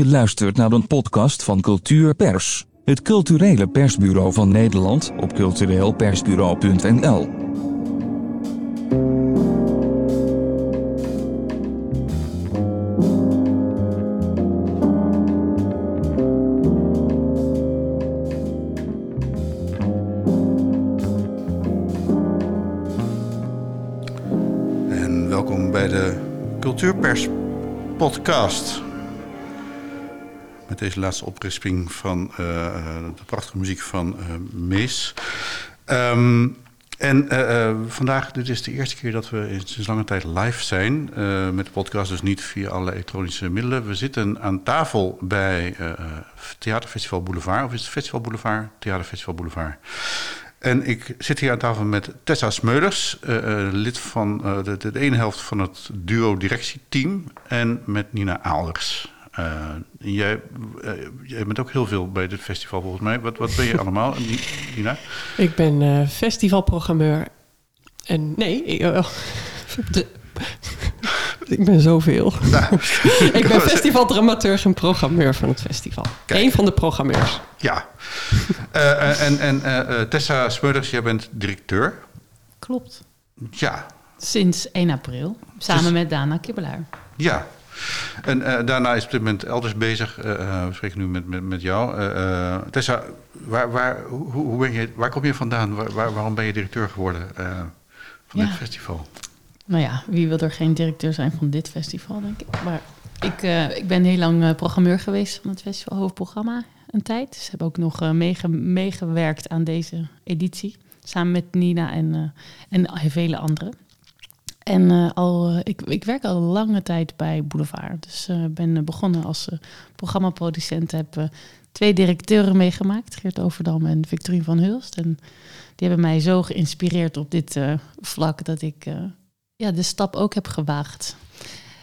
Je luistert naar een podcast van Cultuurpers, het culturele persbureau van Nederland op cultureelpersbureau.nl. deze laatste oprisping van eh, eh, de prachtige muziek van eh, Mees. Ehm, en vandaag, dit is de eerste keer dat we in- sinds lange tijd live zijn. met de podcast, dus niet via alle elektronische middelen. We zitten aan tafel bij Theaterfestival Boulevard. Of is het Festival Boulevard? Theaterfestival Boulevard. En ik zit hier aan tafel met Tessa Smeulers, lid van de, de, ene helft van het duo-directieteam. En met Nina Aalders. Eh, jij, jij bent ook heel veel bij dit festival volgens mij. Wat, wat ben je allemaal, Nina? Ik ben eh, festivalprogrammeur. En nee, ik, oh, de- ik ben zoveel. ik ben festivaldramaturg en programmeur van het festival. Kijk. Eén van de programmeurs. Ja. En en Tessa Smeulers, jij bent directeur. Klopt. Ja, Sinds 1 april. Samen Dus- met Dana Kibbelaar. ja. En eh, daarna is op dit moment elders bezig. Eh, eh, we spreken nu met, met, met jou. Tessa, waar, waar, hoe, hoe ben je, waar kom je vandaan? Waar, waar- waarom ben je directeur geworden van Ja. dit festival? Nou ja, wie wil er geen directeur zijn van dit festival, denk ik. Maar ik, ik ben heel lang programmeur geweest van het festival, hoofdprogramma een tijd. Dus heb ook nog meege- meegewerkt aan deze editie. Samen met Nina en, en vele anderen. En eh, al, eh, ik, ik werk al lange tijd bij Boulevard. Dus ik ben begonnen als programmaproducent. Heb twee directeuren meegemaakt. Geert Overdam en Victorine van Hulst. En die hebben mij zo geïnspireerd op dit vlak... dat ik ja, de stap ook heb gewaagd.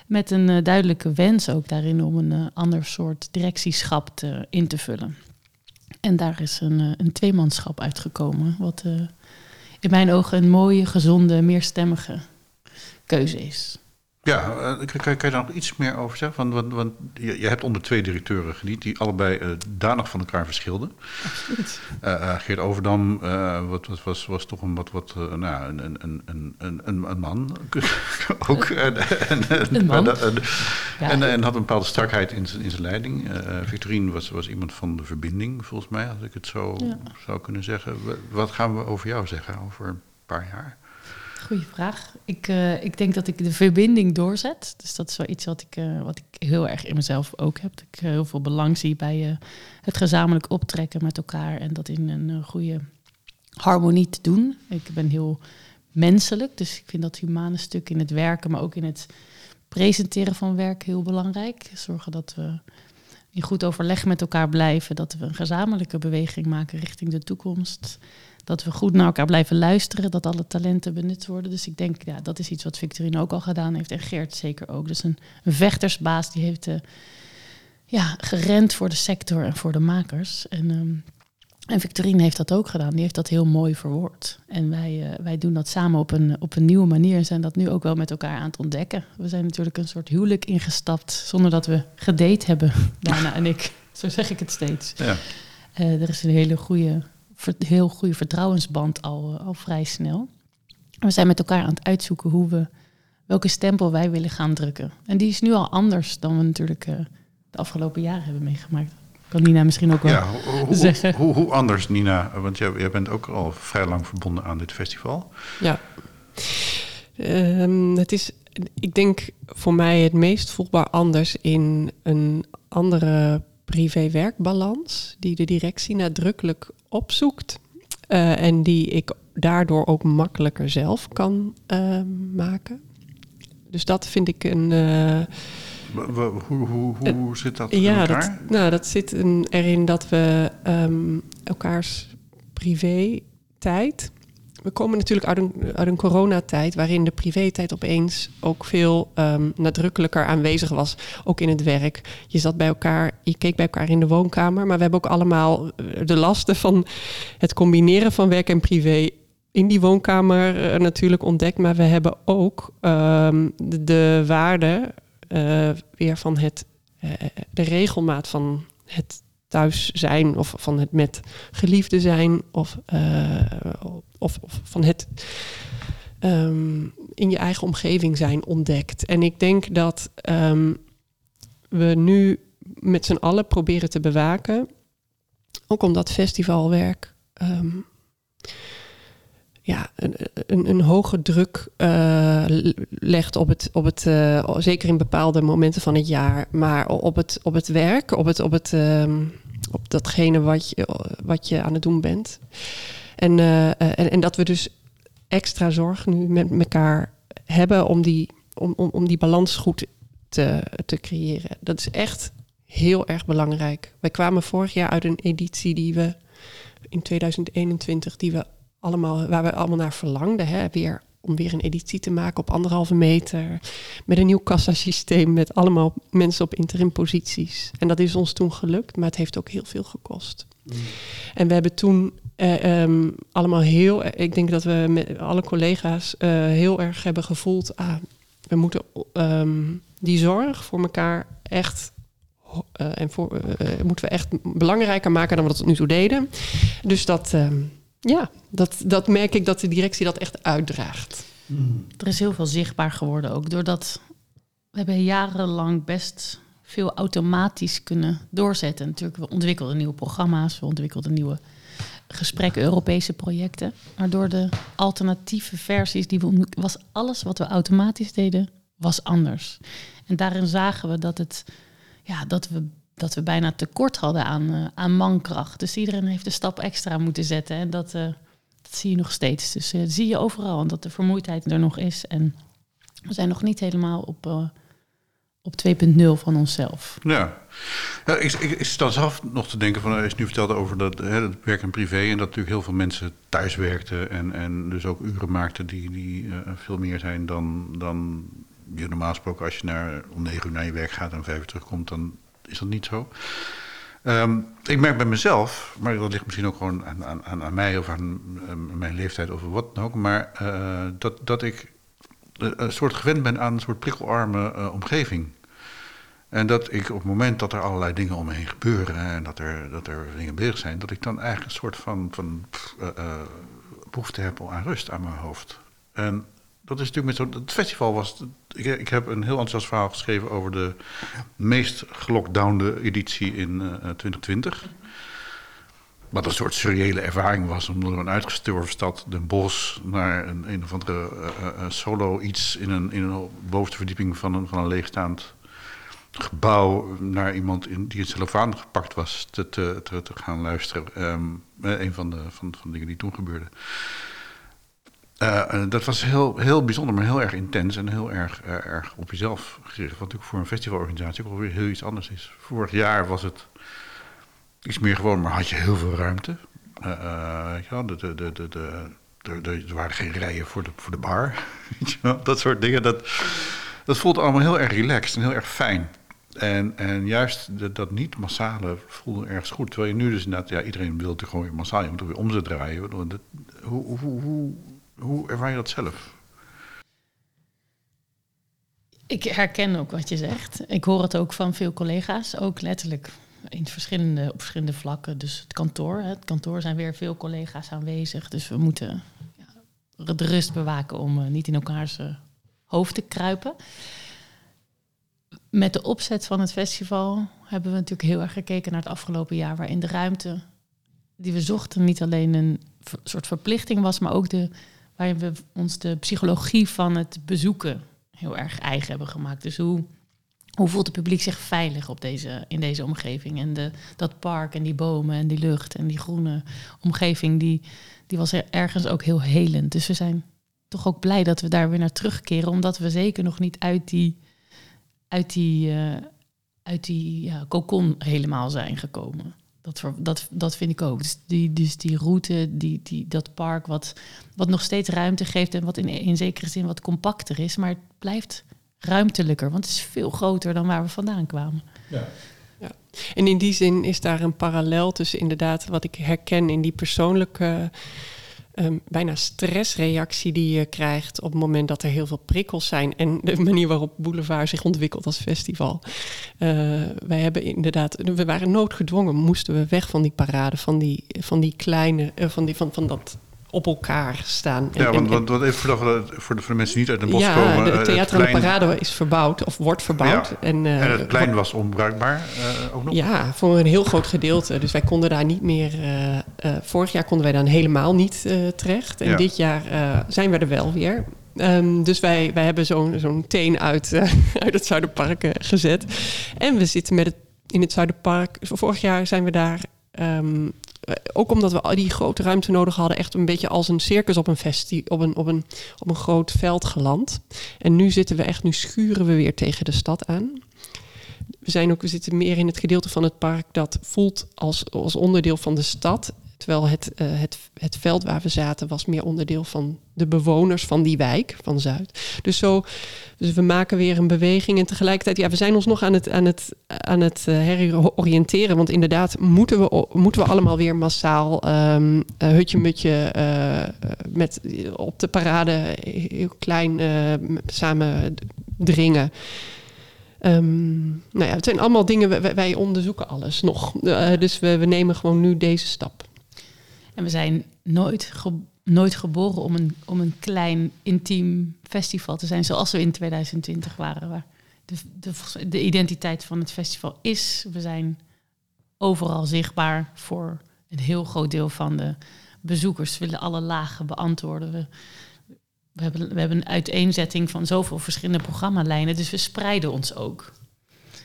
Met een duidelijke wens ook daarin om een ander soort directieschap te, in te vullen. En daar is een, een tweemanschap uitgekomen. Wat in mijn ogen een mooie, gezonde, meerstemmige keuze is. Ja, eh, kan, je daar nog iets meer over zeggen? Want, want, want je, je hebt onder twee directeuren gediend... die allebei eh danig van elkaar verschilden. Absoluut. Eh, Geert Overdam wat, wat, was, was toch een wat, wat nou, een, een, een, een, een, man ook. En, en, en, Een man. En, en, Ja. en, en had een bepaalde strakheid in zijn, in zijn leiding. Victorine was, was iemand van de verbinding, volgens mij, als ik het zo Ja. zou kunnen zeggen. Wa- Wat gaan we over jou zeggen over een paar jaar? Goeie vraag. Ik, eh, ik denk dat ik de verbinding doorzet. Dus dat is wel iets wat ik, eh, wat ik heel erg in mezelf ook heb. Dat ik eh, heel veel belang zie bij het gezamenlijk optrekken met elkaar. En dat in een goede harmonie te doen. Ik ben heel menselijk. Dus ik vind dat humane stuk in het werken, maar ook in het presenteren van werk heel belangrijk. Zorgen dat we in goed overleg met elkaar blijven. Dat we een gezamenlijke beweging maken richting de toekomst. Dat we goed naar elkaar blijven luisteren. Dat alle talenten benut worden. Dus ik denk, ja, dat is iets wat Victorine ook al gedaan heeft. En Geert zeker ook. Dus een, een vechtersbaas die heeft eh, ja, gerend voor de sector en voor de makers. En, ehm, en Victorine heeft dat ook gedaan. Die heeft dat heel mooi verwoord. En wij, eh, wij doen dat samen op een, op een nieuwe manier. En zijn dat nu ook wel met elkaar aan het ontdekken. We zijn natuurlijk een soort huwelijk ingestapt. Zonder dat we gedate hebben, Dana en ik. Zo zeg ik het steeds. Ja. Eh, er is een hele goede, heel goede vertrouwensband al, eh, al vrij snel. We zijn met elkaar aan het uitzoeken hoe we, welke stempel wij willen gaan drukken. En die is nu al anders dan we natuurlijk eh, de afgelopen jaren hebben meegemaakt. Kan Nina misschien ook wel Ja, hoe, hoe, zeggen. hoe, hoe anders, Nina? Want jij, jij bent ook al vrij lang verbonden aan dit festival. Ja. Ehm, het is, ik denk, voor mij het meest voelbaar anders in een andere privé-werkbalans die de directie nadrukkelijk opzoekt eh, en die ik daardoor ook makkelijker zelf kan eh, maken. Dus dat vind ik een. eh, Hoe, hoe, hoe, zit dat in ja, elkaar? dat, nou, dat zit erin dat we ehm, elkaars privé-tijd. We komen natuurlijk uit een, een coronatijd waarin de privé-tijd opeens ook veel ehm, nadrukkelijker aanwezig was, ook in het werk. Je zat bij elkaar, je keek bij elkaar in de woonkamer, maar we hebben ook allemaal eh, de lasten van het combineren van werk en privé in die woonkamer eh, natuurlijk ontdekt. Maar we hebben ook ehm, de, de waarde eh, weer van het de regelmaat van het thuis zijn of van het met geliefde zijn of, eh, of, of van het ehm, in je eigen omgeving zijn ontdekt. En ik denk dat ehm, we nu met z'n allen proberen te bewaken, ook omdat festivalwerk ehm, ja, een, een, een hoge druk uh, legt op het, op het uh, zeker in bepaalde momenten van het jaar, maar op het, op het werk, op, het, op, het, um, op datgene wat je, wat je aan het doen bent. En, uh, en, en dat we dus extra zorg nu met elkaar hebben om die, om, om, om die balans goed te, te creëren. Dat is echt heel erg belangrijk. Wij kwamen vorig jaar uit een editie die we in 2021, die we allemaal, waar we allemaal naar verlangden. Hè? Weer, om weer een editie te maken op anderhalve meter. Met een nieuw kassasysteem, met allemaal mensen op interim posities. En dat is ons toen gelukt, maar het heeft ook heel veel gekost. Mm. En we hebben toen uh, um, allemaal heel, ik denk dat we met alle collega's uh, heel erg hebben gevoeld, ah, we moeten um, die zorg voor elkaar echt uh, en voor, moeten we echt belangrijker maken dan we dat tot nu toe deden. Dus dat, um, ja, dat, dat merk ik dat de directie dat echt uitdraagt. Mm. Er is heel veel zichtbaar geworden ook, doordat we hebben jarenlang best veel automatisch kunnen doorzetten. Natuurlijk, we ontwikkelden nieuwe programma's, we ontwikkelden nieuwe gesprekken, Europese projecten. Maar door de alternatieve versies die we was alles wat we automatisch deden, was anders. En daarin zagen we dat het ja, dat we dat we bijna tekort hadden aan, uh, aan mankracht. Dus iedereen heeft een stap extra moeten zetten. En dat, uh, dat zie je nog steeds. Dus uh, zie je overal. En dat de vermoeidheid er nog is. En we zijn nog niet helemaal op, op 2.0 van onszelf. Ja, ja ik, ik, sta zelf nog te denken van, als je nu vertelde over dat, hè, dat werk en privé en dat natuurlijk heel veel mensen thuis werkten en, en dus ook uren maakten die, die veel meer zijn dan, dan je normaal gesproken als je naar, om negen uur naar je werk gaat en vijf uur terugkomt, dan is dat niet zo. Um, ik merk bij mezelf, maar dat ligt misschien ook gewoon aan, aan, aan mij of aan uh, mijn leeftijd of wat dan ook, maar uh, dat, dat ik een soort gewend ben aan een soort prikkelarme uh, omgeving. En dat ik op het moment dat er allerlei dingen om me heen gebeuren en dat er, dat er dingen bezig zijn, dat ik dan eigenlijk een soort van, van behoefte heb aan rust aan mijn hoofd. En dat is natuurlijk met zo. Het festival was. Ik, ik, heb een heel enthousiast verhaal geschreven over de meest gelockdownde editie in uh, 2020. Wat een soort surreële ervaring was om door een uitgestorven stad, Den Bosch, naar een, een of andere uh, solo iets in een, in een bovenste verdieping van een, van een leegstaand gebouw naar iemand in, die in cellofaan gepakt was te, te, te, te gaan luisteren. Um, een van de, van, van de dingen die toen gebeurden. Uh, dat was heel, heel bijzonder, maar heel erg intens en heel erg, uh, erg op jezelf gericht. Wat natuurlijk voor een festivalorganisatie ook weer heel iets anders is. Vorig jaar was het iets meer gewoon, maar had je heel veel ruimte. Je wel, de, de, de, de, de, de, er waren geen rijen voor de, voor de bar. Dat soort dingen. Dat, dat voelt allemaal heel erg relaxed en heel erg fijn. En, en juist dat niet-massale voelde ergens goed. Terwijl je nu dus inderdaad, ja, iedereen wil natuurlijk gewoon massaal. Je moet er weer om ze draaien. Hoe, hoe, hoe, hoe ervaar je dat zelf? Ik herken ook wat je zegt. Ik hoor het ook van veel collega's, ook letterlijk in verschillende, op verschillende vlakken. Dus het kantoor, het kantoor zijn weer veel collega's aanwezig. Dus we moeten ja, de rust bewaken om uh, niet in elkaars uh, hoofd te kruipen. Met de opzet van het festival hebben we natuurlijk heel erg gekeken naar het afgelopen jaar, waarin de ruimte die we zochten niet alleen een soort verplichting was, maar ook de waarin we ons de psychologie van het bezoeken heel erg eigen hebben gemaakt. Dus hoe, hoe voelt het publiek zich veilig op deze, in deze omgeving? En de, dat park en die bomen en die lucht en die groene omgeving, die, die was ergens ook heel helend. Dus we zijn toch ook blij dat we daar weer naar terugkeren, omdat we zeker nog niet uit die, uit die, uh, uit die ja, cocon helemaal zijn gekomen. Dat, dat, dat vind ik ook. Dus die, dus die route, die, die, dat park, wat, wat nog steeds ruimte geeft en wat in, in zekere zin wat compacter is, maar het blijft ruimtelijker, want het is veel groter dan waar we vandaan kwamen. Ja. Ja. En in die zin is daar een parallel tussen inderdaad wat ik herken in die persoonlijke ehm, bijna stressreactie die je krijgt op het moment dat er heel veel prikkels zijn. En de manier waarop Boulevard zich ontwikkelt als festival. Uh, wij hebben inderdaad, we waren noodgedwongen, moesten we weg van die parade, van die, van die kleine, uh, van, die, van, van dat op elkaar staan. Ja, want, want, want even voor de, voor, de, voor de mensen die niet uit de bos ja, komen. de eh, Theater het aan de Parade is verbouwd, of wordt verbouwd. Ja, en, uh, en het plein was onbruikbaar uh, ook nog? Ja, voor een heel groot gedeelte. Dus wij konden daar niet meer... Uh, vorig jaar konden wij dan helemaal niet terecht. En Ja. dit jaar zijn we er wel weer. Ehm, dus wij, wij hebben zo'n zo'n teen uit, uit het Zuiderpark gezet. En we zitten met het, in het Zuiderpark... Vorig jaar zijn we daar... ehm, ook omdat we al die grote ruimte nodig hadden, echt een beetje als een circus op een, festi op een, op een, op een groot veld geland. En nu zitten we echt, nu schuren we weer tegen de stad aan. We, zijn ook, we zitten meer in het gedeelte van het park dat voelt als, als onderdeel van de stad. Terwijl het, uh, het, het veld waar we zaten was meer onderdeel van de bewoners van die wijk, van Zuid. Dus zo, dus we maken weer een beweging. En tegelijkertijd, ja, we zijn ons nog aan het, aan het, aan het uh, heroriënteren. Want inderdaad, moeten we, moeten we allemaal weer massaal um, uh, hutje-mutje uh, met op de parade heel klein samen dringen. Um, nou ja, het zijn allemaal dingen, wij, wij onderzoeken alles nog. dus we, we nemen gewoon nu deze stap. En we zijn nooit, nooit geboren om een, om een klein, intiem festival te zijn, zoals we in 2020 waren. Waar de, de, de identiteit van het festival is, we zijn overal zichtbaar voor een heel groot deel van de bezoekers. We willen alle lagen beantwoorden. We, we, hebben, we hebben een uiteenzetting van zoveel verschillende programmalijnen, dus we spreiden ons ook.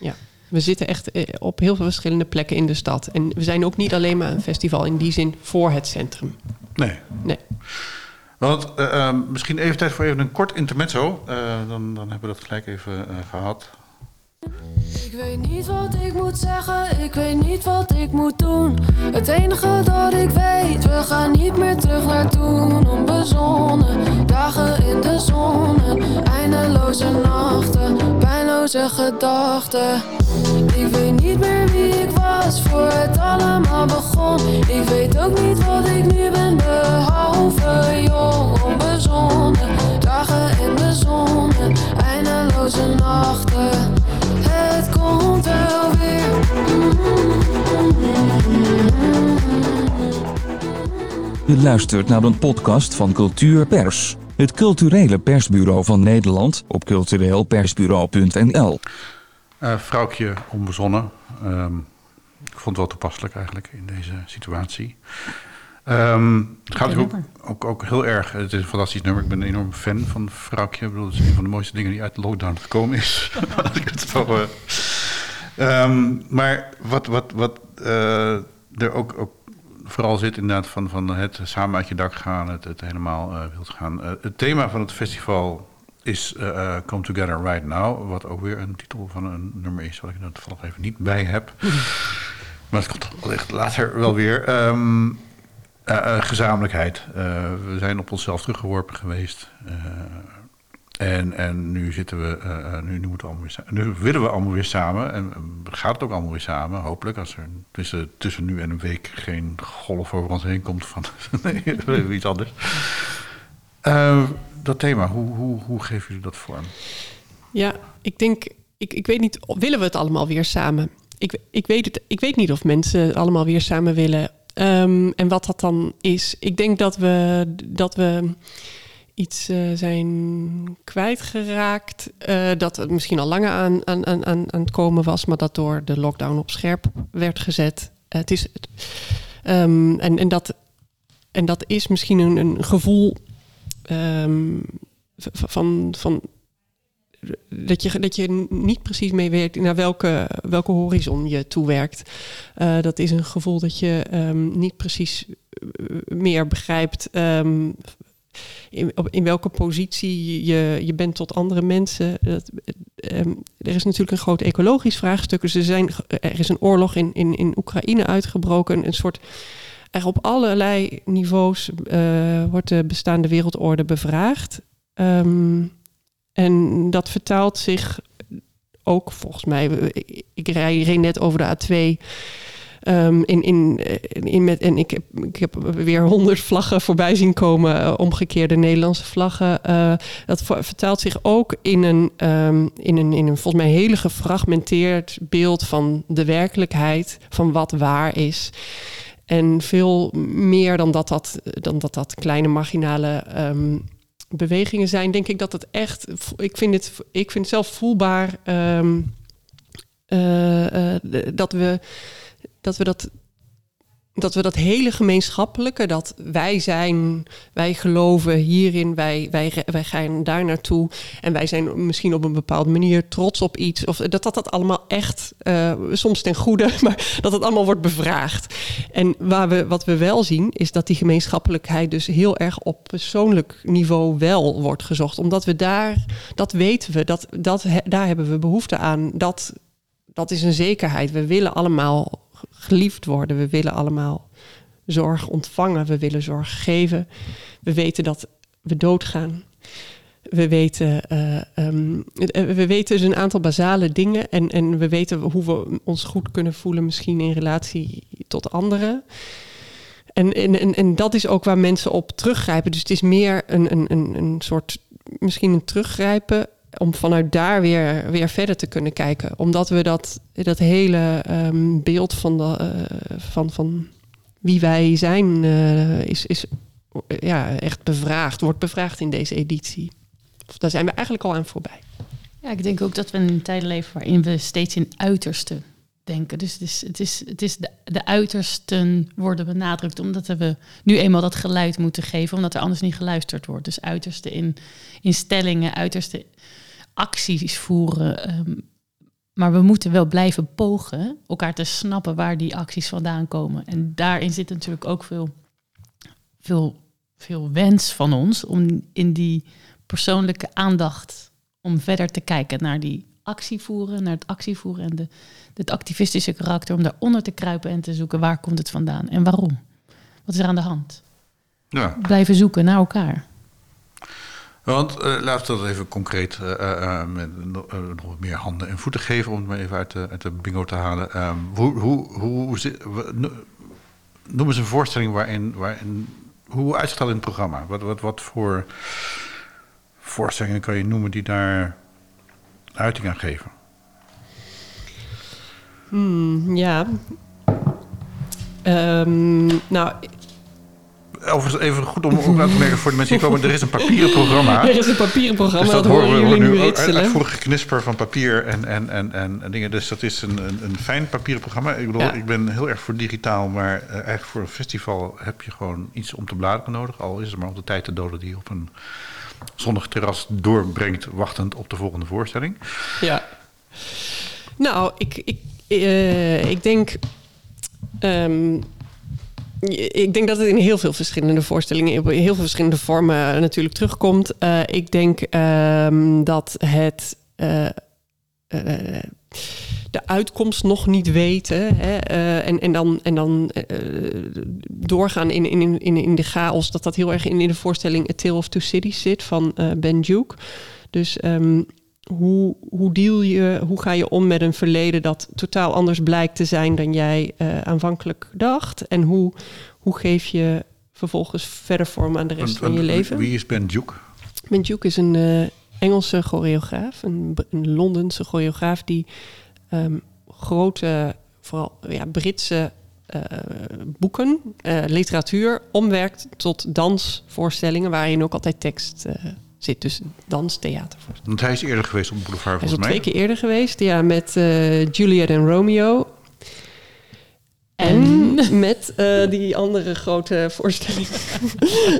Ja. We zitten echt op heel veel verschillende plekken in de stad. En we zijn ook niet alleen maar een festival in die zin voor het centrum. Nee. Nee. Want uh, uh, misschien even tijd voor even een kort intermezzo. Uh, dan, dan hebben we dat gelijk even gehad. Ik weet niet wat ik moet zeggen, ik weet niet wat ik moet doen. Het enige dat ik weet, we gaan niet meer terug naar toen. Onbezonnen, dagen in de zon, eindeloze nachten, pijnloze gedachten. Ik weet niet meer wie ik was voor het allemaal begon. Ik weet ook niet wat ik nu ben, behalve jong, onbezonnen. Dagen in de zon, eindeloze nachten. Het komt wel weer. Je luistert naar een podcast van Cultuurpers, het culturele persbureau van Nederland op cultureelpersbureau.nl. Uh, vrouwtje onbezonnen. Um, ik vond het wel toepasselijk eigenlijk in deze situatie. Um, het gaat ook, ook, ook heel erg. Het is een fantastisch nummer. Ik ben een enorm fan van Vrouwtje. Ik bedoel, het is een van de mooiste dingen die uit de lockdown gekomen is. Als ik het zo, uh, um, maar wat, wat, wat uh, er ook, ook vooral zit inderdaad van, van het samen uit je dak gaan, het, het helemaal uh, wilt gaan. Het thema van het festival is uh, Come Together Right Now. Wat ook weer een titel van een nummer is, wat ik er toevallig even niet bij heb. maar het komt wellicht later wel weer. Um, uh, uh, gezamenlijkheid. Uh, we zijn op onszelf teruggeworpen geweest. en, en nu zitten we, nu, nu, moeten we allemaal weer nu willen we allemaal weer samen. En gaat het ook allemaal weer samen, hopelijk. Als er tussen, tussen nu en een week geen golf over ons heen komt van nee, iets anders. dat thema, hoe, hoe, hoe geven jullie dat vorm? Ja, ik denk, ik, ik weet niet, willen we het allemaal weer samen? Ik, ik, weet het, ik weet niet of mensen allemaal weer samen willen. Um, en wat dat dan is. Ik denk dat we, dat we iets uh, zijn kwijtgeraakt. Uh, dat het misschien al langer aan, aan, aan, aan het komen was, maar dat door de lockdown op scherp werd gezet. Uh, het is, um, en, en, dat, en dat is misschien een, een gevoel um, van. van dat je, dat je niet precies mee weet naar welke, welke horizon je toewerkt. Uh, dat is een gevoel dat je um, niet precies meer begrijpt um, in, in welke positie je, je bent tot andere mensen. Dat, um, er is natuurlijk een groot ecologisch vraagstuk. Dus er, zijn, er is een oorlog in, in, in Oekraïne uitgebroken. Een soort er op allerlei niveaus uh, wordt de bestaande wereldorde bevraagd. Um, en dat vertaalt zich ook volgens mij. Ik, reed net over de A2 Ehm, in, in, in met, en ik heb, ik heb weer honderd vlaggen voorbij zien komen, uh, omgekeerde Nederlandse vlaggen. Uh, dat vertaalt zich ook in een, um, in, een, in een volgens mij hele gefragmenteerd beeld van de werkelijkheid, van wat waar is. En veel meer dan dat dat, dan dat, dat kleine marginale um, bewegingen zijn, denk ik dat het echt. Ik vind het, ik vind het zelf voelbaar um, uh, uh, dat we dat we dat dat we dat hele gemeenschappelijke, dat wij zijn, wij geloven hierin, wij, wij, wij gaan daar naartoe en wij zijn misschien op een bepaalde manier trots op iets, of dat dat, dat allemaal echt, uh, soms ten goede, maar dat het allemaal wordt bevraagd. En waar we, wat we wel zien, is dat die gemeenschappelijkheid dus heel erg op persoonlijk niveau wel wordt gezocht, omdat we daar, dat weten we, dat, dat, daar hebben we behoefte aan, dat, dat is een zekerheid. We willen allemaal geliefd worden. We willen allemaal zorg ontvangen. We willen zorg geven. We weten dat we doodgaan. We weten, uh, um, we weten dus een aantal basale dingen. En, en we weten hoe we ons goed kunnen voelen, misschien in relatie tot anderen. En, en, en, en dat is ook waar mensen op teruggrijpen. Dus het is meer een, een, een, een soort, misschien een teruggrijpen om vanuit daar weer, weer verder te kunnen kijken. Omdat we dat, dat hele um, beeld van, de, uh, van, van wie wij zijn, uh, is, is ja, echt bevraagd, wordt bevraagd in deze editie. Daar zijn we eigenlijk al aan voorbij. Ja, ik denk ook dat we in een tijd leven waarin we steeds in uiterste denken. Dus het is, het is, het is de, de uitersten worden benadrukt, omdat we nu eenmaal dat geluid moeten geven, omdat er anders niet geluisterd wordt. Dus uiterste in, in stellingen, uiterste acties voeren. Um, maar we moeten wel blijven pogen elkaar te snappen waar die acties vandaan komen. En daarin zit natuurlijk ook veel, veel, veel wens van ons om in die persoonlijke aandacht om verder te kijken naar die actievoeren, naar het actievoeren en de, het activistische karakter, om daaronder te kruipen en te zoeken waar komt het vandaan en waarom. Wat is er aan de hand? Ja. Blijven zoeken naar elkaar. Want uh, laten we dat even concreet uh, uh, met nog meer handen en voeten geven, om het maar even uit de, uit de bingo te halen. Um, hoe, hoe, hoe, noem eens een voorstelling waarin, waarin hoe uitstellen in het programma? Wat, wat, wat voor voorstellingen kan je noemen die daar uiting aan geven? Hmm, ja. Um, nou, Overigens even goed om ook aan te merken voor de mensen die komen. Er is een papieren programma. Er is een papieren programma, dus dat, dat horen jullie nu ritselen. Uitvoerig geknisper van papier en, en, en, en, dingen. Dus dat is een, een, een fijn papieren programma. Ik bedoel, ja. ik ben heel erg voor digitaal. Maar uh, eigenlijk voor een festival heb je gewoon iets om te bladeren nodig. Al is het maar om de tijd te doden die op een zonnig terras doorbrengt... wachtend op de volgende voorstelling. Ja. Nou, ik, ik, uh, ik denk... Um, ik denk dat het in heel veel verschillende voorstellingen, in heel veel verschillende vormen natuurlijk terugkomt. Uh, ik denk um, dat het uh, de uitkomst nog niet weten hè, en, en dan, en dan doorgaan in, in, in, in de chaos, dat dat heel erg in, in de voorstelling A Tale of Two Cities zit van Ben Duke. Dus um, hoe, hoe deal je, hoe ga je om met een verleden dat totaal anders blijkt te zijn dan jij uh, aanvankelijk dacht? En hoe, hoe geef je vervolgens verder vorm aan de rest en, van je leven? Wie is Ben Duke? Ben Duke is een uh, Engelse choreograaf, een, een Londense choreograaf die um, grote, vooral ja, Britse uh, boeken, literatuur omwerkt tot dansvoorstellingen waarin ook altijd tekst zit. Dus danstheater. Want hij is eerder geweest op Boulevard volgens mij. Hij is al twee keer eerder geweest, ja, met uh, Juliet en Romeo. En met uh, die andere grote voorstelling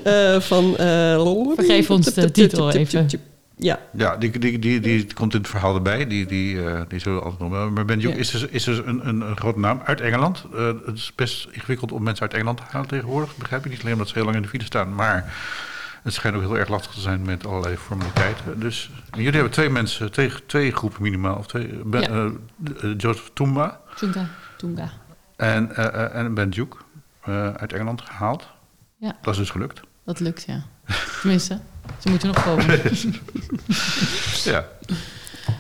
uh, van... Uh, Vergeef ons de titel even. Ja, ja die, die, die, die komt in het verhaal erbij. Die, die, uh, die zullen we altijd nog Maar Ben Duke ja. is dus, is dus een, een, een grote naam uit Engeland. Uh, het is best ingewikkeld om mensen uit Engeland te halen tegenwoordig. Begrijp je niet alleen omdat ze heel lang in de file staan. Maar het schijnt ook heel erg lastig te zijn met allerlei formaliteiten. Dus jullie hebben twee mensen, twee, twee groepen minimaal. Of twee, ben, ja. uh, Joseph Toomba. Toomba. Toomba. En, uh, en Ben Duke uit Engeland gehaald. Ja. Dat is dus gelukt. Dat lukt, ja. Tenminste, ze moeten nog komen. ja.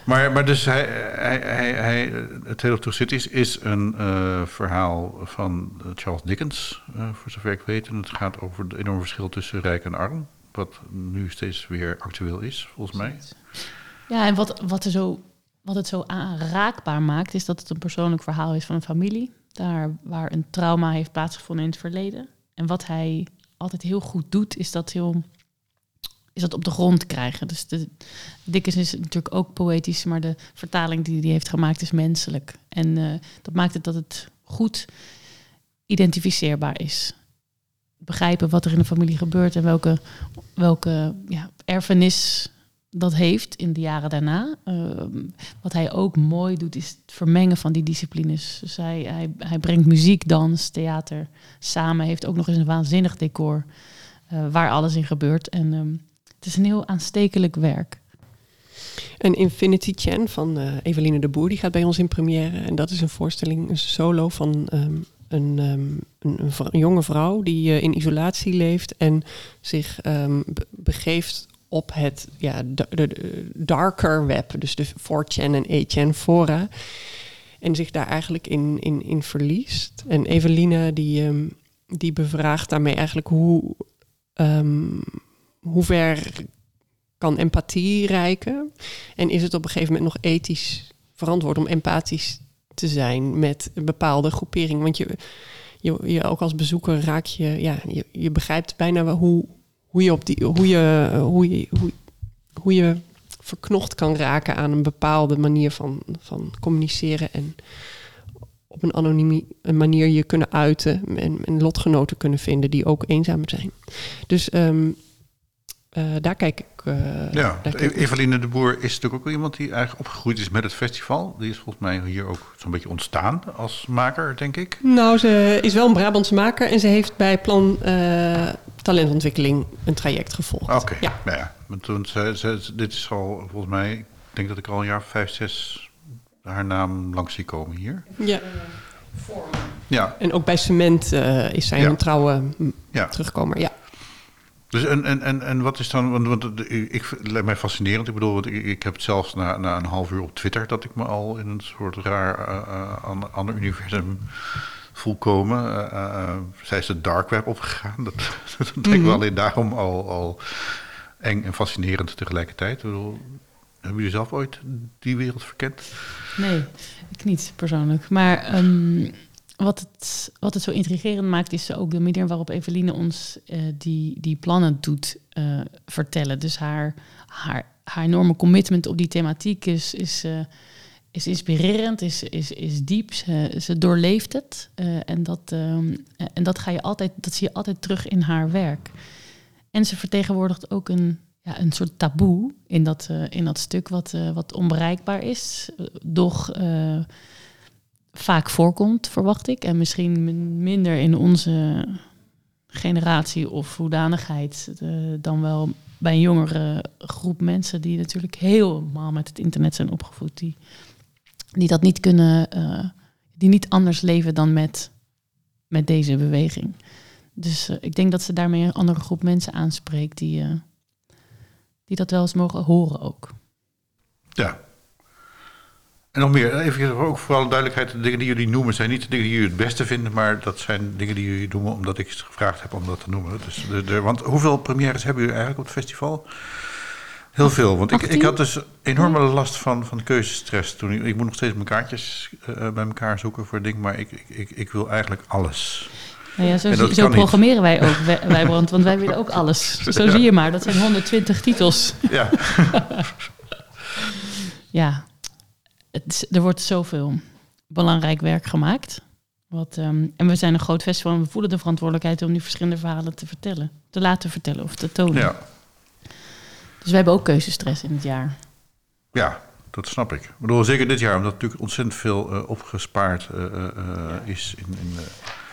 Maar, maar dus hij, hij, hij, hij, het Tale of Two Cities is een eh, verhaal van Charles Dickens, eh, voor zover ik weet. En het gaat over het enorme verschil tussen rijk en arm. Wat nu steeds weer actueel is, volgens mij. Ja, en wat, wat, er zo, wat het zo aanraakbaar maakt, is dat het een persoonlijk verhaal is van een familie. Daar waar een trauma heeft plaatsgevonden in het verleden. En wat hij altijd heel goed doet, is dat heel is dat op de grond krijgen. Dus de Dickens is natuurlijk ook poëtisch, maar de vertaling die hij heeft gemaakt is menselijk. En eh, dat maakt het dat het goed identificeerbaar is. Begrijpen wat er in de familie gebeurt en welke, welke ja, erfenis dat heeft in de jaren daarna. Ehm, wat hij ook mooi doet, is het vermengen van die disciplines. Dus hij, hij, hij brengt muziek, dans, theater samen. Heeft ook nog eens een waanzinnig decor uh, waar alles in gebeurt. En um, het is een heel aanstekelijk werk. En Infinity Chan van uh, Eveline de Boer, die gaat bij ons in première. En dat is een voorstelling, een solo van een, um, een, een, jonge vrouw die uh, in isolatie leeft en zich um, begeeft op het ja, de, darker web, dus de 4chan en 8chan fora. En zich daar eigenlijk in, in, in verliest. En Eveline die, die bevraagt daarmee eigenlijk hoe, hoe ver kan empathie reiken. En is het op een gegeven moment nog ethisch verantwoord om empathisch te zijn met een bepaalde groepering? Want je, je, ook als bezoeker raak je, ja, je, je begrijpt bijna wel hoe, hoe je op die, hoe je, hoe je, hoe, hoe je verknocht kan raken aan een bepaalde manier van, van communiceren en op een anonieme manier je kunnen uiten en, en lotgenoten kunnen vinden die ook eenzaam zijn. Dus um, uh, daar kijk ik. Uh, ja, Eveline de Boer is natuurlijk ook iemand die eigenlijk opgegroeid is met het festival. Die is volgens mij hier ook zo'n beetje ontstaan als maker, denk ik. Nou, ze is wel een Brabantse maker en ze heeft bij Plan uh, Talentontwikkeling een traject gevolgd. Oké, okay. ja. Nou ja. Toen ze, ze, dit is al volgens mij, ik denk dat ik al een jaar vijf, zes haar naam langs zie komen hier. Ja. Ja. En ook bij Cement is zij ja. een trouwe ja. terugkomer. Ja. Dus en, en, en, en wat is dan, want, want ik lijkt mij fascinerend. Ik bedoel, ik, ik heb het zelfs na, na een half uur op Twitter dat ik me al in een soort raar uh, ander universum voel komen. Uh, uh, zij is de dark web opgegaan. Dat, dat denk ik mm -hmm. wel alleen daarom al, al eng en fascinerend tegelijkertijd. Ik bedoel, hebben jullie zelf ooit die wereld verkend? Nee, ik niet persoonlijk. Maar um, wat het, wat het zo intrigerend maakt, is ook de manier waarop Eveline ons uh, die, die plannen doet uh, vertellen. Dus haar, haar, haar enorme commitment op die thematiek is, is, uh, is inspirerend, is, is, is diep. Ze, ze doorleeft het. en, dat, en dat, ga je altijd, dat zie je altijd terug in haar werk. En ze vertegenwoordigt ook een, ja, een soort taboe in dat, in dat stuk, wat, wat onbereikbaar is. Doch vaak voorkomt, verwacht ik. En misschien minder in onze generatie of hoedanigheid uh, dan wel bij een jongere groep mensen die natuurlijk helemaal met het internet zijn opgevoed. Die, die dat niet kunnen, uh, die niet anders leven dan met, met deze beweging. Dus uh, ik denk dat ze daarmee een andere groep mensen aanspreekt die, die dat wel eens mogen horen ook. Ja, en nog meer, even ook voor alle duidelijkheid, de dingen die jullie noemen zijn niet de dingen die jullie het beste vinden, maar dat zijn dingen die jullie noemen omdat ik gevraagd heb om dat te noemen. Dus de, de, want hoeveel premières hebben jullie eigenlijk op het festival? Heel veel, want ik, ik had dus enorme last van, van keuzestress toen. Ik, ik moet nog steeds mijn kaartjes uh, bij elkaar zoeken voor ding, maar ik, ik, ik wil eigenlijk alles. Nou ja, zo, zo programmeren niet. wij ook, wij, Brand, want wij willen ook alles. Zo ja. zie je maar, dat zijn 120 titels. Ja. ja, het, er wordt zoveel belangrijk werk gemaakt. Wat, um, en we zijn een groot festival en we voelen de verantwoordelijkheid om die verschillende verhalen te vertellen. Te laten vertellen of te tonen. Ja. Dus we hebben ook keuzestress in het jaar. Ja, dat snap ik. Ik bedoel, zeker dit jaar, omdat natuurlijk ontzettend veel uh, opgespaard uh, uh, ja. is. In, in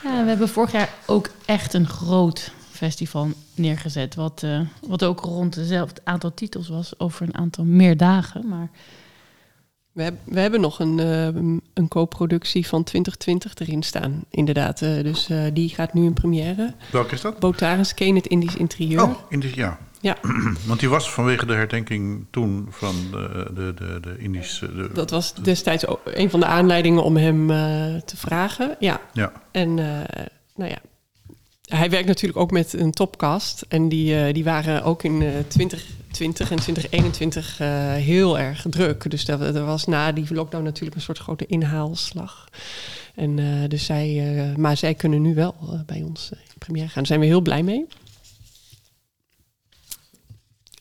Ja, we hebben vorig jaar ook echt een groot festival neergezet. Wat, wat ook rond hetzelfde aantal titels was over een aantal meer dagen. Maar we, we hebben nog een, eh, een co-productie van 2020 erin staan, inderdaad. Eh, dus eh, die gaat nu in première. Welke is dat? Botaris Kane, het Indisch interieur. Oh, Indisch, ja. Ja. Want die was vanwege de herdenking toen van de, de, de, de Indische... Dat was destijds ook een van de aanleidingen om hem te vragen. Ja. ja. En nou ja, hij werkt natuurlijk ook met een topcast. En die, die waren ook in 20 20 en 2021 eh, heel erg druk. Dus dat, er was na die lockdown natuurlijk een soort grote inhaalslag. En eh, dus zij, eh, maar zij kunnen nu wel bij ons in première gaan. Daar zijn we heel blij mee.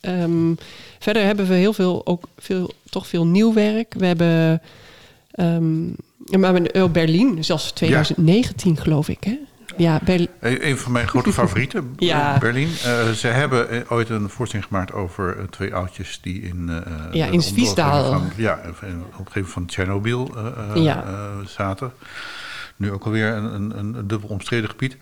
Ehm, verder hebben we heel veel, ook veel, toch veel nieuw werk. We hebben ehm, um, maar in Berlijn, zelfs 2019 geloof ik. Hè? Ja, Berlin. een een van mijn grote favorieten, Ja. Berlin. Eh, ze hebben eh, ooit een voorstelling gemaakt over eh, twee oudjes die in... eh, Ja, in Zwiesdaal. van- Ja, in de omgeving van Tsjernobyl eh, eh, Ja. eh, zaten. Nu ook alweer een, een, een dubbel omstreden gebied.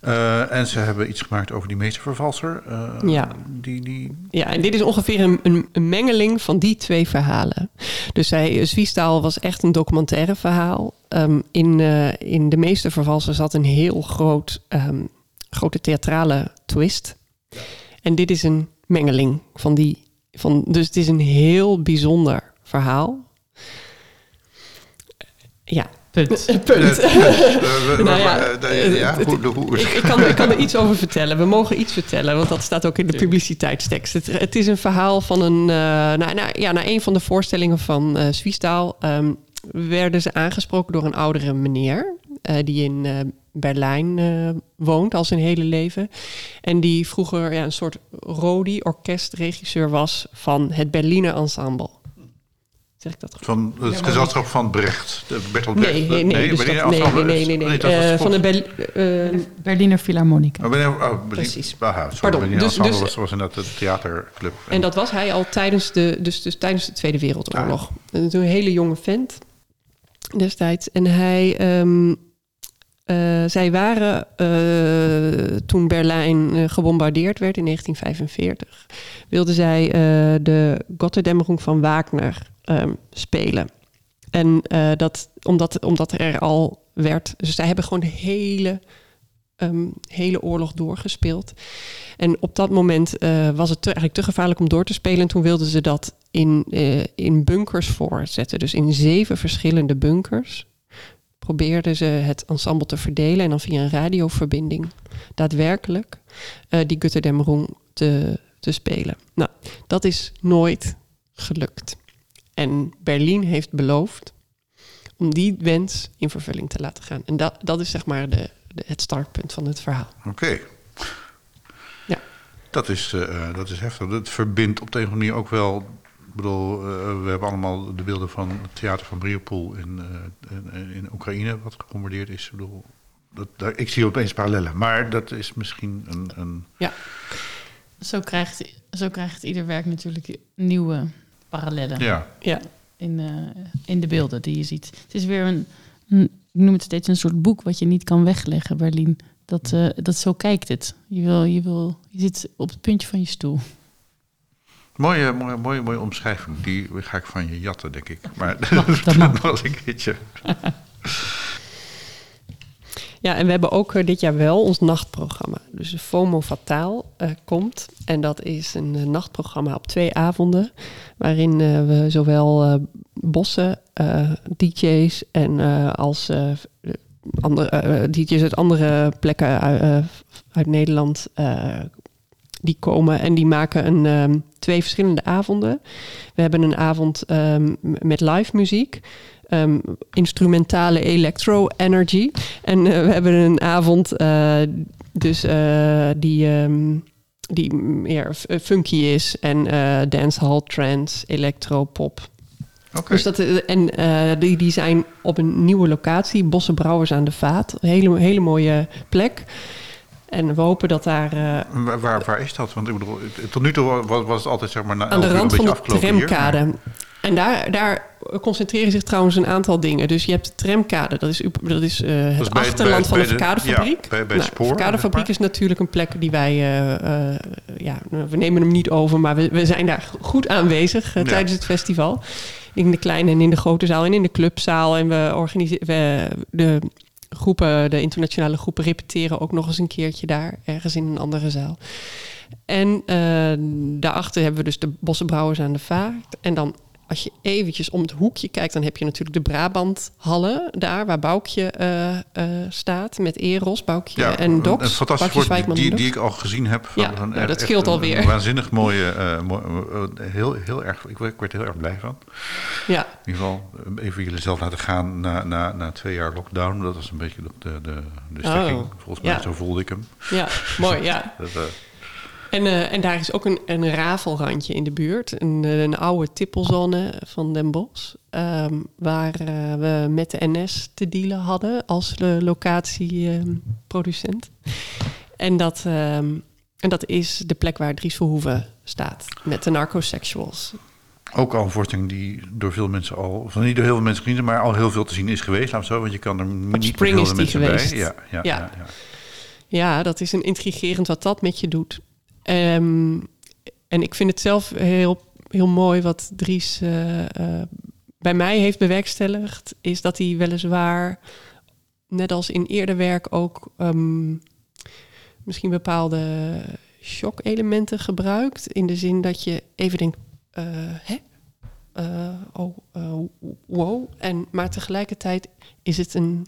Eh, en ze hebben iets gemaakt over die meestervervalser. eh, Ja. Die, die, Ja, en dit is ongeveer een, een, een mengeling van die twee verhalen. Dus zij, Zwiestaal was echt een documentaire verhaal. Ehm, in, eh, in De Meeste Vervalsen zat een heel groot, ehm, grote theatrale twist. En dit is een mengeling van die. Van, dus het is een heel bijzonder verhaal. Ja, Punt. punt. Nou Ik, kan, ik kan er iets over vertellen. We mogen iets vertellen, want dat staat ook in de publiciteitstekst. Het, het is een verhaal van een. eh nou, nou, ja, na een van de voorstellingen van eh Zwiestaal ehm, werden ze aangesproken door een oudere meneer. eh, die in eh, Berlijn eh, woont al zijn hele leven. En die vroeger ja, een soort Rodi, orkestregisseur was van het Berliner Ensemble. Zeg ik dat goed? Van het gezelschap van Brecht. de Bertolt Brecht. Nee, nee, nee. dus dat- nee, nee, nee, nee, nee. Eh, van de Berl- eh, Berliner Philharmonica. Oh, ben je, oh, Berlin- Precies. Aha, sorry, Pardon, Berlin dus- Ensemble dus- was, was inderdaad de theaterclub. En dat was hij al tijdens de, dus, dus tijdens de Tweede Wereldoorlog. En toen een hele jonge vent destijds. En hij, ehm, eh, zij waren eh, toen Berlijn eh, gebombardeerd werd in 1945. Wilden zij de Gotterdämmerung van Wagner ehm, spelen. En dat, omdat, omdat er al werd. Dus zij hebben gewoon hele, ehm, hele oorlog doorgespeeld. En op dat moment eh, was het te, eigenlijk te gevaarlijk om door te spelen. En toen wilden ze dat in, eh, in bunkers voorzetten. Dus in zeven verschillende bunkers probeerden ze het ensemble te verdelen. En dan via een radioverbinding daadwerkelijk eh, die Götterdämmerung te, te spelen. Nou, dat is nooit gelukt. En Berlin heeft beloofd om die wens in vervulling te laten gaan. En dat, dat is zeg maar de, het startpunt van het verhaal. Oké. Ja. Dat is, eh, dat is heftig. Dat verbindt op de een of andere manier ook wel... Ik bedoel, eh, we hebben allemaal de beelden van het theater van Mariupol in, eh, in, in Oekraïne... wat gebombardeerd is. Ik bedoel, dat, daar, ik zie opeens parallellen. Maar dat is misschien een... een Ja, Zo krijgt, zo krijgt ieder werk natuurlijk nieuwe parallellen ja, ja. in, eh, in de beelden die je ziet. Het is weer een, een, ik noem het steeds een soort boek wat je niet kan wegleggen, Berlin. Dat, eh, dat zo kijkt het. Je, wil, je, wil, je zit op het puntje van je stoel. mooie, mooie, mooie, mooie omschrijving. Die ga ik van je jatten, denk ik. Maar Mag, dat mag. was een keertje. Ja, en we hebben ook eh, dit jaar wel ons nachtprogramma. Dus FOMO Fataal eh, komt. En dat is een eh, nachtprogramma op twee avonden. Waarin we zowel bossen, DJ's en als andere, DJ's uit andere plekken uit, Nederland. die komen en die maken een, ehm, twee verschillende avonden. We hebben een avond ehm, met live muziek. Ehm, instrumentale electro energy. En eh, we hebben een avond eh, dus eh, die, ehm, die meer funky is. En eh dancehall, trance, electro, pop. Dus dat, en die, die zijn op een nieuwe locatie, Bosse Brouwers aan de Vaat. Een hele, hele mooie plek. En we hopen dat daar Waar, waar, waar is dat? Want ik bedoel, tot nu toe was, was het altijd zeg maar aan de rand van de hier, tramkade. maar- En daar, daar concentreren zich trouwens een aantal dingen. Dus je hebt de tramkade, dat is, dat is eh, het is bij- achterland bij- van de verkadefabriek. ja, bij- bij het Nou, spoor, De verkadefabriek is natuurlijk een plek die wij... eh, eh, ja, we nemen hem niet over, maar we, we zijn daar goed aanwezig Ja. tijdens het festival. In de kleine en in de grote zaal en in de clubzaal. En we organiseren... De groepen, de internationale groepen, repeteren ook nog eens een keertje daar, ergens in een andere zaal. En daarachter hebben we dus de Bossenbrouwers aan de Vaart. En dan als je eventjes om het hoekje kijkt, dan heb je natuurlijk de Brabanthallen daar, waar Boukje eh, eh, staat met Eros, Boukje en Dox. Een fantastisch woord die, die ik al gezien heb. Ja, van nou, dat scheelt alweer. Een waanzinnig mooie, eh, mooi- heel, heel erg, ik, werd- er heel erg blij van. Ja, In ieder geval even jullie zelf laten gaan na, na, na twee jaar lockdown. Dat was een beetje de, de, de, de stekking. Oh, Volgens mij, ja. zo voelde ik hem. ja, mooi, ja. Dat, En, eh, en daar is ook een, een rafelrandje in de buurt. Een, eh, een oude tippelzone van Den Bosch. ehm, waar eh, we met de NS te dealen hadden als de locatieproducent. en, dat, ehm, en dat is de plek waar Dries Verhoeven staat. Met de narcosexuals. ook al een voorstelling die door veel mensen al, van niet door heel veel mensen gezien, maar al heel veel te zien is geweest. Laat zo, want je kan er niet Spring is veel die mensen geweest. bij. Ja, ja, Ja. ja. ja. Ja, dat is een intrigerend wat dat met je doet. Ehm, en ik vind het zelf heel, heel mooi wat Dries eh, eh, bij mij heeft bewerkstelligd, is dat hij weliswaar, net als in eerder werk, ook ehm, misschien bepaalde shock-elementen gebruikt. In de zin dat je even denkt, eh, hè? Oh, wow. En, maar tegelijkertijd is het een,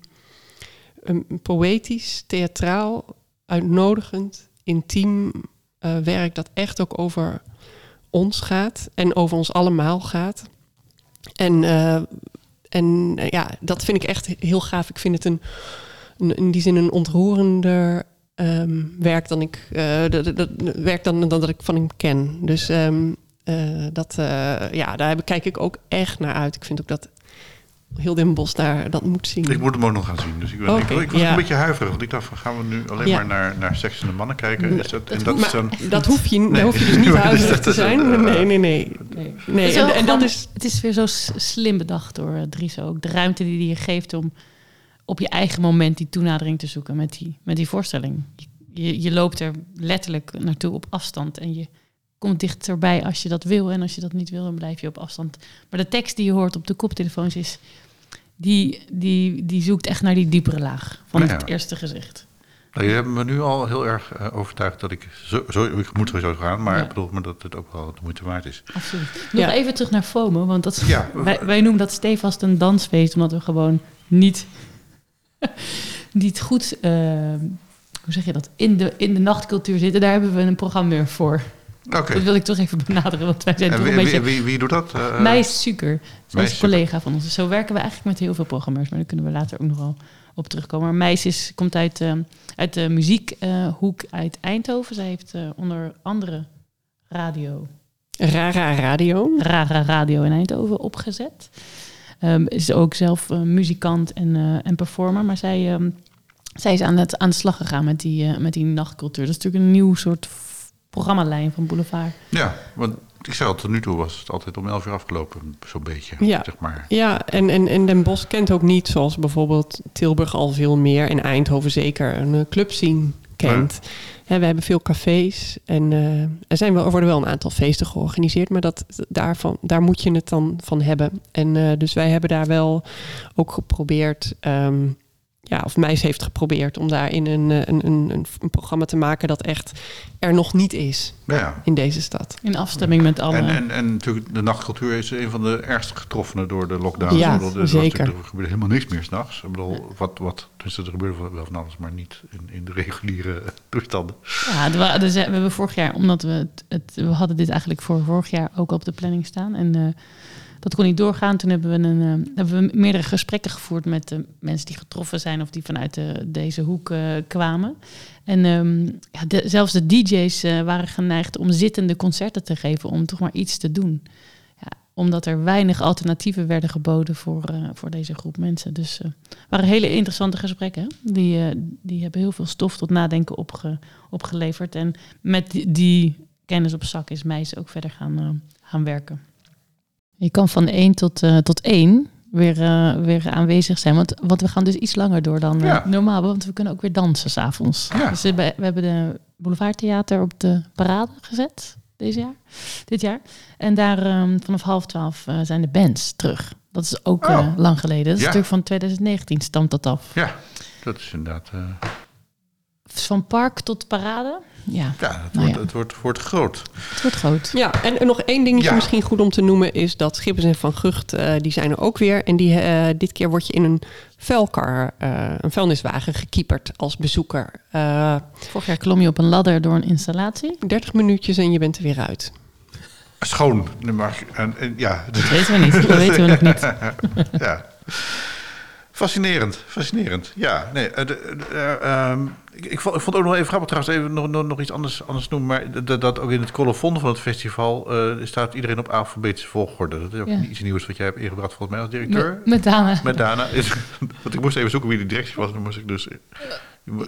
een poëtisch, theatraal, uitnodigend, intiem eh, werk dat echt ook over ons gaat en over ons allemaal gaat. En, eh, en eh, ja, dat vind ik echt heel gaaf. Ik vind het een, in die zin een ontroerender ehm, werk dan ik dat, dat, werk dan, dan dat ik van hem ken. Dus ehm, eh, dat, ja, daar kijk ik ook echt naar uit. Ik vind ook dat heel Den Bos daar dat moet zien. Ik moet hem ook nog gaan zien. Dus ik, ben, ik, Oké, ik was ja. een beetje huiverig. Want ik dacht, van, gaan we nu alleen Ja. maar naar, naar seks en de mannen kijken? Is dat, en dat is dan... dat hoef je, Nee. hoef je dus niet huiverig dat te zijn. eh, Nee, nee, nee. Nee. En, en dat is... Het is weer zo slim bedacht door eh, Dries ook. De ruimte die hij je geeft om op je eigen moment die toenadering te zoeken met die, met die voorstelling. Je, je loopt er letterlijk naartoe op afstand en je komt dichterbij als je dat wil. En als je dat niet wil, dan blijf je op afstand. Maar de tekst die je hoort op de koptelefoons is... Die, die, die zoekt echt naar die diepere laag van Ja. het eerste gezicht. Nou, je hebt me nu al heel erg eh, overtuigd dat ik... Zo, zo, ik moet sowieso gaan, maar Ja. ik bedoel maar dat het ook wel de moeite waard is. Absoluut. Nog Ja. even terug naar FOMO, want dat, Ja. wij, wij noemen dat stevast een dansfeest, omdat we gewoon niet, niet goed, eh, hoe zeg je dat, in de, in de nachtcultuur zitten. Daar hebben we een programmeur voor. Oké. Dat wil ik toch even benaderen, want wij zijn En toch wie, een beetje... wie, wie, wie doet dat? Eh, Meis Suker, is een collega van ons. Dus zo werken we eigenlijk met heel veel programmeurs, maar daar kunnen we later ook nog wel op terugkomen. Maar Meis is, komt uit, eh, uit de muziekhoek uit Eindhoven. Zij heeft eh, onder andere radio Rara Radio. Rara Radio in Eindhoven opgezet. Ehm, is ook zelf muzikant en, eh, en performer. Maar zij, ehm, zij is aan, het, aan de slag gegaan met die, met die nachtcultuur. Dat is natuurlijk een nieuw soort programmalijn van Boulevard. Ja, want ik zei al, tot nu toe was het altijd om 11 uur afgelopen, zo'n beetje. Ja. Zeg maar. Ja, en, en, en Den Bosch kent ook niet, zoals bijvoorbeeld Tilburg al veel meer en Eindhoven zeker, een eh, clubscene kent. Hè, we hebben veel cafés en eh, er, zijn wel, er worden wel een aantal feesten georganiseerd, maar dat, daarvan, daar moet je het dan van hebben. En eh, dus wij hebben daar wel ook geprobeerd, ehm, ja, of Meis heeft geprobeerd om daarin een, eh, een, een, een, een programma te maken dat echt er nog niet is Ja. in deze stad. In afstemming met alle... En, en, en natuurlijk, de nachtcultuur is een van de ergst getroffenen door de lockdown. Ja, bedoel, er zeker. Er helemaal niks meer s'nachts. Ik bedoel, wat, wat, dus er gebeurde wel- wel van alles, maar niet in, in de reguliere toestanden. Ja, zijn- we hebben vorig jaar, omdat we het, het, we hadden dit eigenlijk voor vorig jaar ook op de planning staan. En eh, dat kon niet doorgaan. Toen hebben we, een, eh, hebben we meerdere gesprekken gevoerd met de mensen die getroffen zijn of die vanuit de, deze hoek eh, kwamen. En ehm, ja, zelfs de DJ's eh, waren geneigd om zittende concerten te geven om toch maar iets te doen. Ja, omdat er weinig alternatieven werden geboden voor, eh, voor deze groep mensen. Dus eh waren hele interessante gesprekken. Die, eh, die hebben heel veel stof tot nadenken opge, opgeleverd. En met die, kennis op zak is Meis ook verder gaan, eh, gaan werken. Je kan van 1 tot, eh, tot 1 weer, eh, weer aanwezig zijn. Want, want we gaan dus iets langer door dan eh, Ja. normaal. Want we kunnen ook weer dansen s'avonds. Ja. Dus we, hebben- we hebben de Boulevardtheater op de parade gezet. Deze jaar, dit jaar. En daar ehm, vanaf half twaalf eh, zijn de bands terug. Dat is ook Oh. lang geleden. Dat is Ja. natuurlijk van 2019 stamt dat af. Ja, Dat is inderdaad... Van park tot parade. Ja, ja, het, Nou wordt, ja. het wordt, wordt groot. het wordt groot. Ja, en, en nog één dingetje Ja. misschien goed om te noemen... is dat Schippers en Van Gucht, eh, die zijn er ook weer. En die, eh, dit keer word je in een vuilkar, eh, een vuilniswagen gekieperd als bezoeker. Eh Vorig jaar klom je op een ladder door een installatie. 30 minuutjes en je bent er weer uit. Schoon. Maar, en, en, ja, Dat weten we niet. Dat weten we nog niet. ja. Fascinerend, fascinerend. Ja, nee. eh, eh, ehm, ik, ik, vond, ik vond ook nog even grappig trouwens, even nog, nog, nog iets anders, anders noemen. Maar dat, dat ook in het colofon van het festival eh, staat iedereen op alfabetische volgorde. Dat is ook Ja. iets nieuws wat jij hebt ingebracht volgens mij als directeur. Met, met Dana. Met Dana. Is, want ik moest even zoeken wie de directie was. Dan moest ik dus...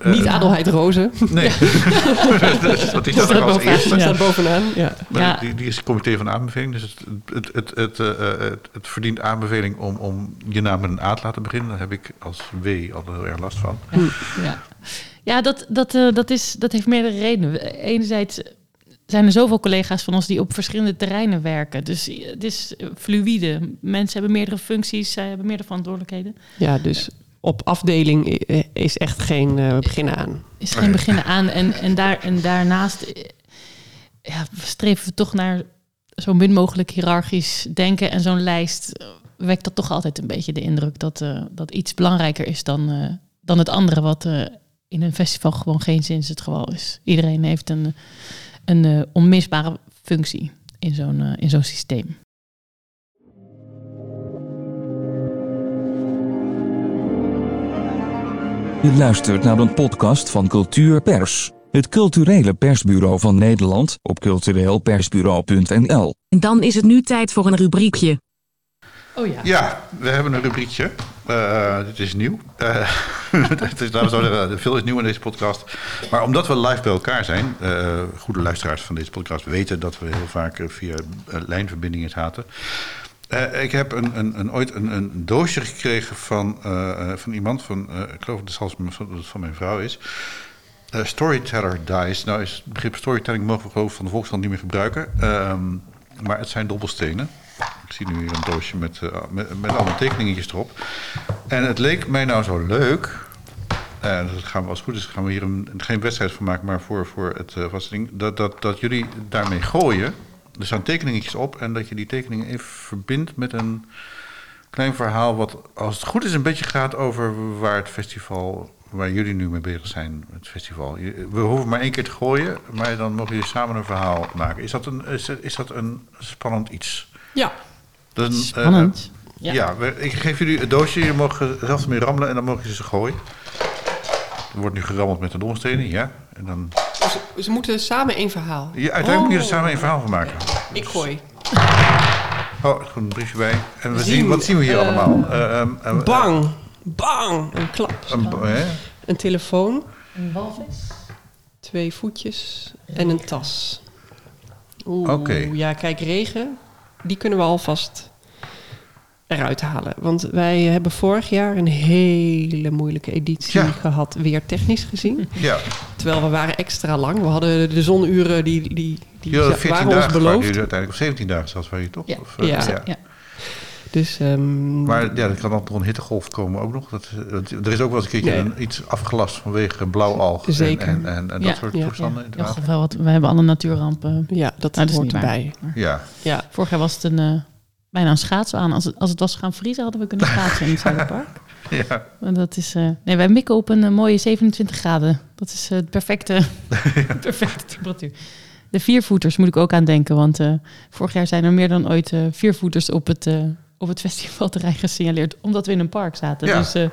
Niet Adelheid Rozen, Nee. die staat er als eerste. dat Ja. staat bovenaan. Ja. Maar Ja. die, die is het comité van aanbeveling. Dus het, het, het, het, eh, eh, het, het verdient aanbeveling om, om je naam met een A te laten beginnen. Daar heb ik als W altijd heel erg last van. Ja, ja dat, dat, eh, dat, is, dat heeft meerdere redenen. Enerzijds zijn er zoveel collega's van ons die op verschillende terreinen werken. Dus het is fluïde. Mensen hebben meerdere functies, zij hebben meerdere verantwoordelijkheden. ja, dus op afdeling eh, is echt geen eh, begin aan. Is geen beginnen aan. En, en, daar, en daarnaast eh, ja, streven we toch naar zo min mogelijk hiërarchisch denken. En zo'n lijst wekt dat toch altijd een beetje de indruk dat, eh, dat iets belangrijker is dan, eh, dan het andere, wat eh, in een festival gewoon geen zins het geval is. Iedereen heeft een, een eh, onmisbare functie in zo'n in zo'n systeem. Je luistert naar een podcast van Cultuur Pers. Het culturele persbureau van Nederland op cultureelpersbureau.nl. En dan is het nu tijd voor een rubriekje. Oh ja. Ja, we hebben een rubriekje. Eh, dit is nieuw. Eh, het is, laten we zeggen, veel is nieuw in deze podcast. Maar omdat we live bij elkaar zijn, eh, goede luisteraars van deze podcast weten dat we heel vaak via lijnverbindingen zaten. Eh, ik heb een, een, een, ooit een, een doosje gekregen van, eh, eh, van iemand, van, ik geloof dat het van, van mijn vrouw is. Storyteller dice. Nou is het begrip storytelling mogen we van de Volkskrant niet meer gebruiken. Ehm, maar het zijn dobbelstenen. Ik zie nu hier een doosje met, met, met allemaal tekeningetjes erop. En het leek mij nou zo leuk. En dat gaan we als het goed is, gaan we hier een, geen wedstrijd van maken, maar voor, voor het uh. Dat, dat, dat jullie daarmee gooien. Er staan tekeningetjes op en dat je die tekeningen even verbindt met een klein verhaal. Wat als het goed is een beetje gaat over waar het festival, waar jullie nu mee bezig zijn, het festival. Je- We hoeven maar één keer te gooien, maar dan mogen jullie samen een verhaal maken. Is dat een, is, is dat een spannend iets? Ja, Dat is een, eh, Spannend. ja, Ja. we- ik geef jullie het doosje. Jullie mogen zelf ermee rammelen en dan mogen ze ze gooien. Er wordt nu gerammeld met de domstenen, ja. En dan, ze, moeten samen één verhaal. ja uiteindelijk moet je er Oh. samen een verhaal van maken. Ik gooi. Oh, er komt een briefje bij. En we Zien, zien, wat zien we hier eh, allemaal? Eh, ehm, eh, Bang, bang, een klap. Een, telefoon, Een walvis. twee voetjes en een tas. Oeh, Oké. ja, kijk, regen, die kunnen we alvast eruit halen. Want wij hebben vorig jaar een hele moeilijke editie Ja. gehad, weer technisch gezien. Ja, Terwijl we waren extra lang. We hadden de zonuren, die, die, die hadden 14 waren ons dagen waren beloofd. jullie uiteindelijk. Of 17 dagen zelfs waren jullie toch? Ja. Of, eh, Ja. Ja. Dus, ehm, Maar ja, er kan dan toch een hittegolf komen ook nog. Dat, dat- er is ook wel eens een keertje Nee. een, iets afgelast vanwege blauwalg. Zeker. En, en, en, en Ja. dat soort Ja. toestanden Ja, wel wat, we hebben alle natuurrampen. ja, dat, Nou, hoort erbij. Ja, Ja, Vorig jaar was het een, eh, bijna een schaatsen aan. Als het, als het was gaan vriezen, hadden we kunnen schaatsen in het Zuiderpark. ja. En dat is, eh, nee, wij mikken op een eh, mooie 27 graden. Dat is eh, het perfecte, perfecte temperatuur. De viervoeters moet ik ook aan denken. Want eh, vorig jaar zijn er meer dan ooit eh, viervoeters op het, eh, op het festivalterrein gesignaleerd. Omdat we in een park zaten. Ja. Dus eh,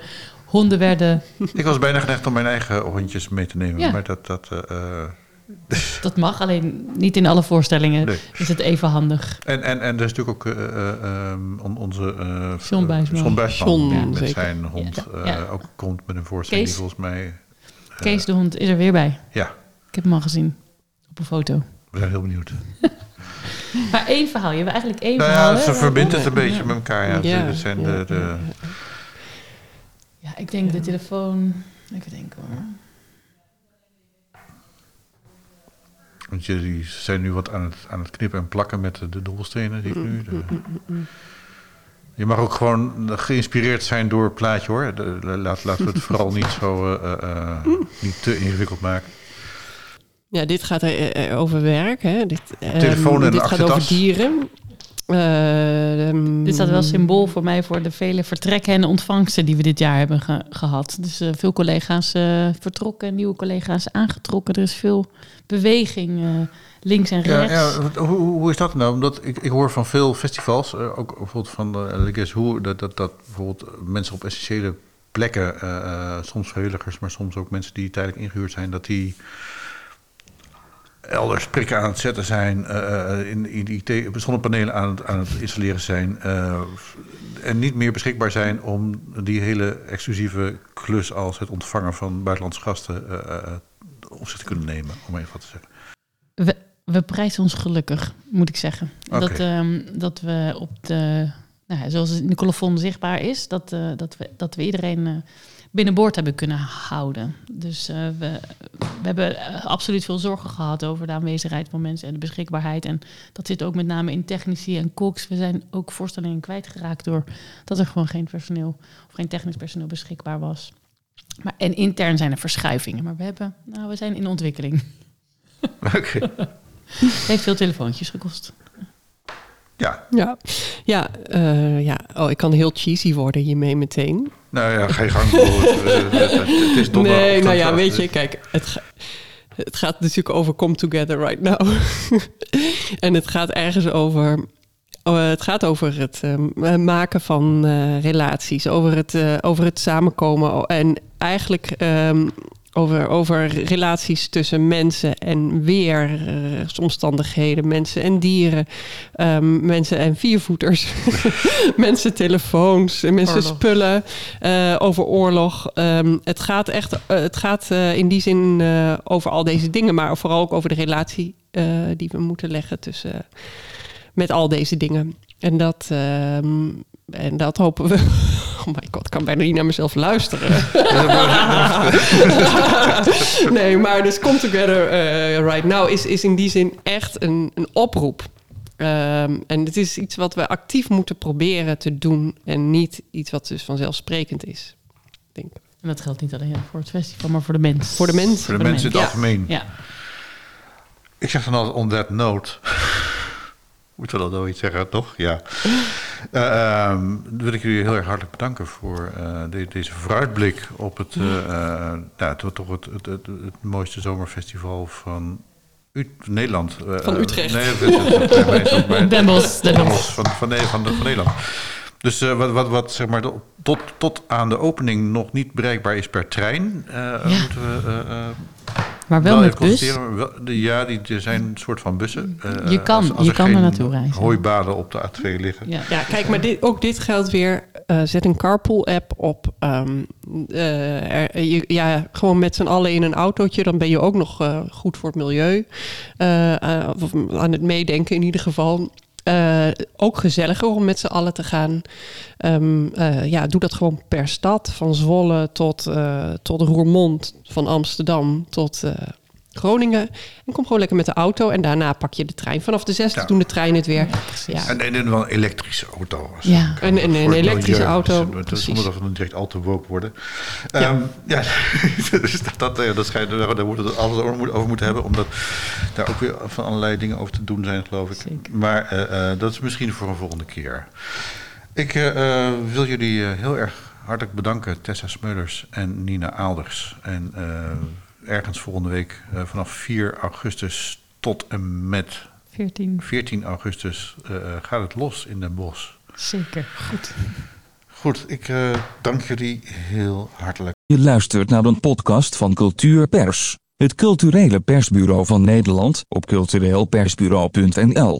honden werden... Ik was bijna geneigd om mijn eigen hondjes mee te nemen. Ja. Maar dat... dat eh, eh, Dat mag, alleen niet in alle voorstellingen Nee. is het even handig. En, en, en er is natuurlijk ook ehm, on- onze uh, John Buisman. John, die met zeker. zijn hond Ja, eh, ja. ook komt met een voorstelling Kees. die volgens mij... Kees de hond is er weer bij. Ja, Ik heb hem al gezien op een foto. we zijn heel benieuwd. Maar één verhaal. Je hebt eigenlijk één Nou verhaal. ja, ze verbindt het een Ja. beetje met elkaar. Ja. Ja, zijn ja, de, de, ja, Ja, ik denk de telefoon. Even denken hoor. Want jullie zijn nu wat aan het, aan het knippen en plakken met de, de dobbelstenen die ik nu... De, Je mag ook gewoon geïnspireerd zijn door het plaatje hoor. De- laat, laten we het vooral niet zo eh, eh, eh, niet te ingewikkeld maken. Ja, dit gaat over werk. Hè? Dit, ehm, Telefoon en dit de gaat over dieren. Eh, ehm, Dit staat wel symbool voor mij voor de vele vertrekken en ontvangsten die we dit jaar hebben ge- gehad. Dus eh, veel collega's eh, vertrokken, nieuwe collega's aangetrokken. Er is veel beweging eh, links en Ja, rechts. ja, wat- hoe, hoe is dat nou? Omdat ik, ik hoor van veel festivals, eh, ook bijvoorbeeld van uh, Guess Who, dat, dat, dat bijvoorbeeld mensen op essentiële plekken, eh, eh, soms vrijwilligers, maar soms ook mensen die tijdelijk ingehuurd zijn, dat die elders prikken aan het zetten zijn, eh, in, in IT, zonnepanelen aan het, aan het installeren zijn eh, en niet meer beschikbaar zijn om die hele exclusieve klus als het ontvangen van buitenlandse gasten eh, op zich te kunnen nemen, om even wat te zeggen. We, we prijzen ons gelukkig, moet ik zeggen. Dat, ehm, dat we op de, nou zoals het in de colofon zichtbaar is, dat, dat, we, dat we iedereen binnenboord hebben kunnen houden. Dus eh, we, we hebben eh, absoluut veel zorgen gehad over de aanwezigheid van mensen en de beschikbaarheid. En dat zit ook met name in technici en koks. We zijn ook voorstellingen kwijtgeraakt door dat er gewoon geen personeel of geen technisch personeel beschikbaar was. Maar, en intern zijn er verschuivingen, maar we, hebben, nou, we zijn in ontwikkeling. Oké. Het heeft veel telefoontjes gekost. Ja, Ja, ja, eh, ja. Oh, ik kan heel cheesy worden hiermee meteen. Nou ja, je gang. door. Het, is donderdag. Nee, nou ja, weet je, kijk, het, het gaat natuurlijk over come together right now. en het gaat ergens over. oh, het gaat over het eh, maken van eh, relaties, over het, eh, over het samenkomen en eigenlijk ehm, over, over relaties tussen mensen en weersomstandigheden, mensen en dieren, ehm, mensen en viervoeters, mensen telefoons, mensen Oorlog. spullen, eh, over oorlog. Ehm, het gaat echt, eh, het gaat eh, in die zin eh, over al deze dingen, maar vooral ook over de relatie eh, die we moeten leggen tussen met al deze dingen. En dat, ehm, en dat hopen we. Oh my god, ik kan bijna niet naar mezelf luisteren. nee, maar dus Come Together eh, Right Now is, is in die zin echt een, een oproep. Ehm, en het is iets wat we actief moeten proberen te doen. En niet iets wat dus vanzelfsprekend is. Ik denk. En dat geldt niet alleen voor het festival, maar voor de mens. Voor de mensen. Voor de mensen in het Ja. algemeen. Ja. Ik zeg dan altijd on that note. Moeten we dat ooit zeggen, toch? Ja. Ehm, wil ik jullie heel erg hartelijk bedanken voor eh, de- deze vooruitblik op het, eh, nou, toch toch het, het, het, het mooiste zomerfestival van U Nederland. Eh, Van Utrecht. Nee, het, Den Bosch, Den Bosch. Van, van, nee, van, de- van Nederland. Dus wat, wat, wat zeg maar, tot, tot aan de opening nog niet bereikbaar is per trein, moeten we Maar wel met even bus. constateren. Wel- de- Ja, die, er zijn een soort van bussen. Eh, Je kan- je er kan er naartoe reizen. hooibaden op de A2 liggen. Ja. Ja, kijk, maar dit, ook dit geldt weer. eh, zet een carpool-app op. ehm, eh, er- je, ja, gewoon met z'n allen in een autootje. Dan ben je ook nog eh, goed voor het milieu. Eh, eh, of aan het meedenken in ieder geval. Eh, ook gezelliger om met z'n allen te gaan. Ehm, eh, ja, doe dat gewoon per stad. Van Zwolle tot, eh, tot Roermond. Van Amsterdam tot Groningen. En kom gewoon lekker met de auto. En daarna pak je de trein. Vanaf de zesde Ja. doen de trein het weer. Ja. En, en, en wel een elektrische auto. was Ja. het. Een- elektrische auto, Dus, dat we dan direct al te woke worden. Ja. Ja, ja dus dat, dat, eh, dat schijnt, daar, daar moeten we het alles over, moeten- hebben. Omdat daar ook weer van allerlei dingen over te doen zijn, geloof ik. Zeker. Maar eh, eh, dat is misschien voor een volgende keer. Ik wil jullie eh, heel erg hartelijk bedanken, Tessa Smeulers en Nina Aalders. En eh, ergens volgende week eh, vanaf 4 augustus tot en met 14. 14 augustus eh, eh, gaat het los in Den Bosch. Zeker. Goed. Goed, ik eh, dank jullie heel hartelijk. Je luistert naar een podcast van Cultuur Pers, het culturele persbureau van Nederland op cultureelpersbureau.nl.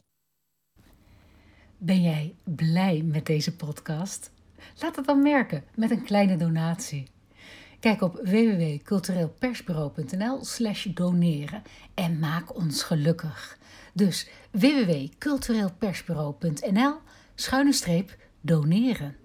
Ben jij blij met deze podcast? Laat het dan merken met een kleine donatie. Kijk op www.cultureelpersbureau.nl slash doneren en maak ons gelukkig. Dus www.cultureelpersbureau.nl schuine streep doneren.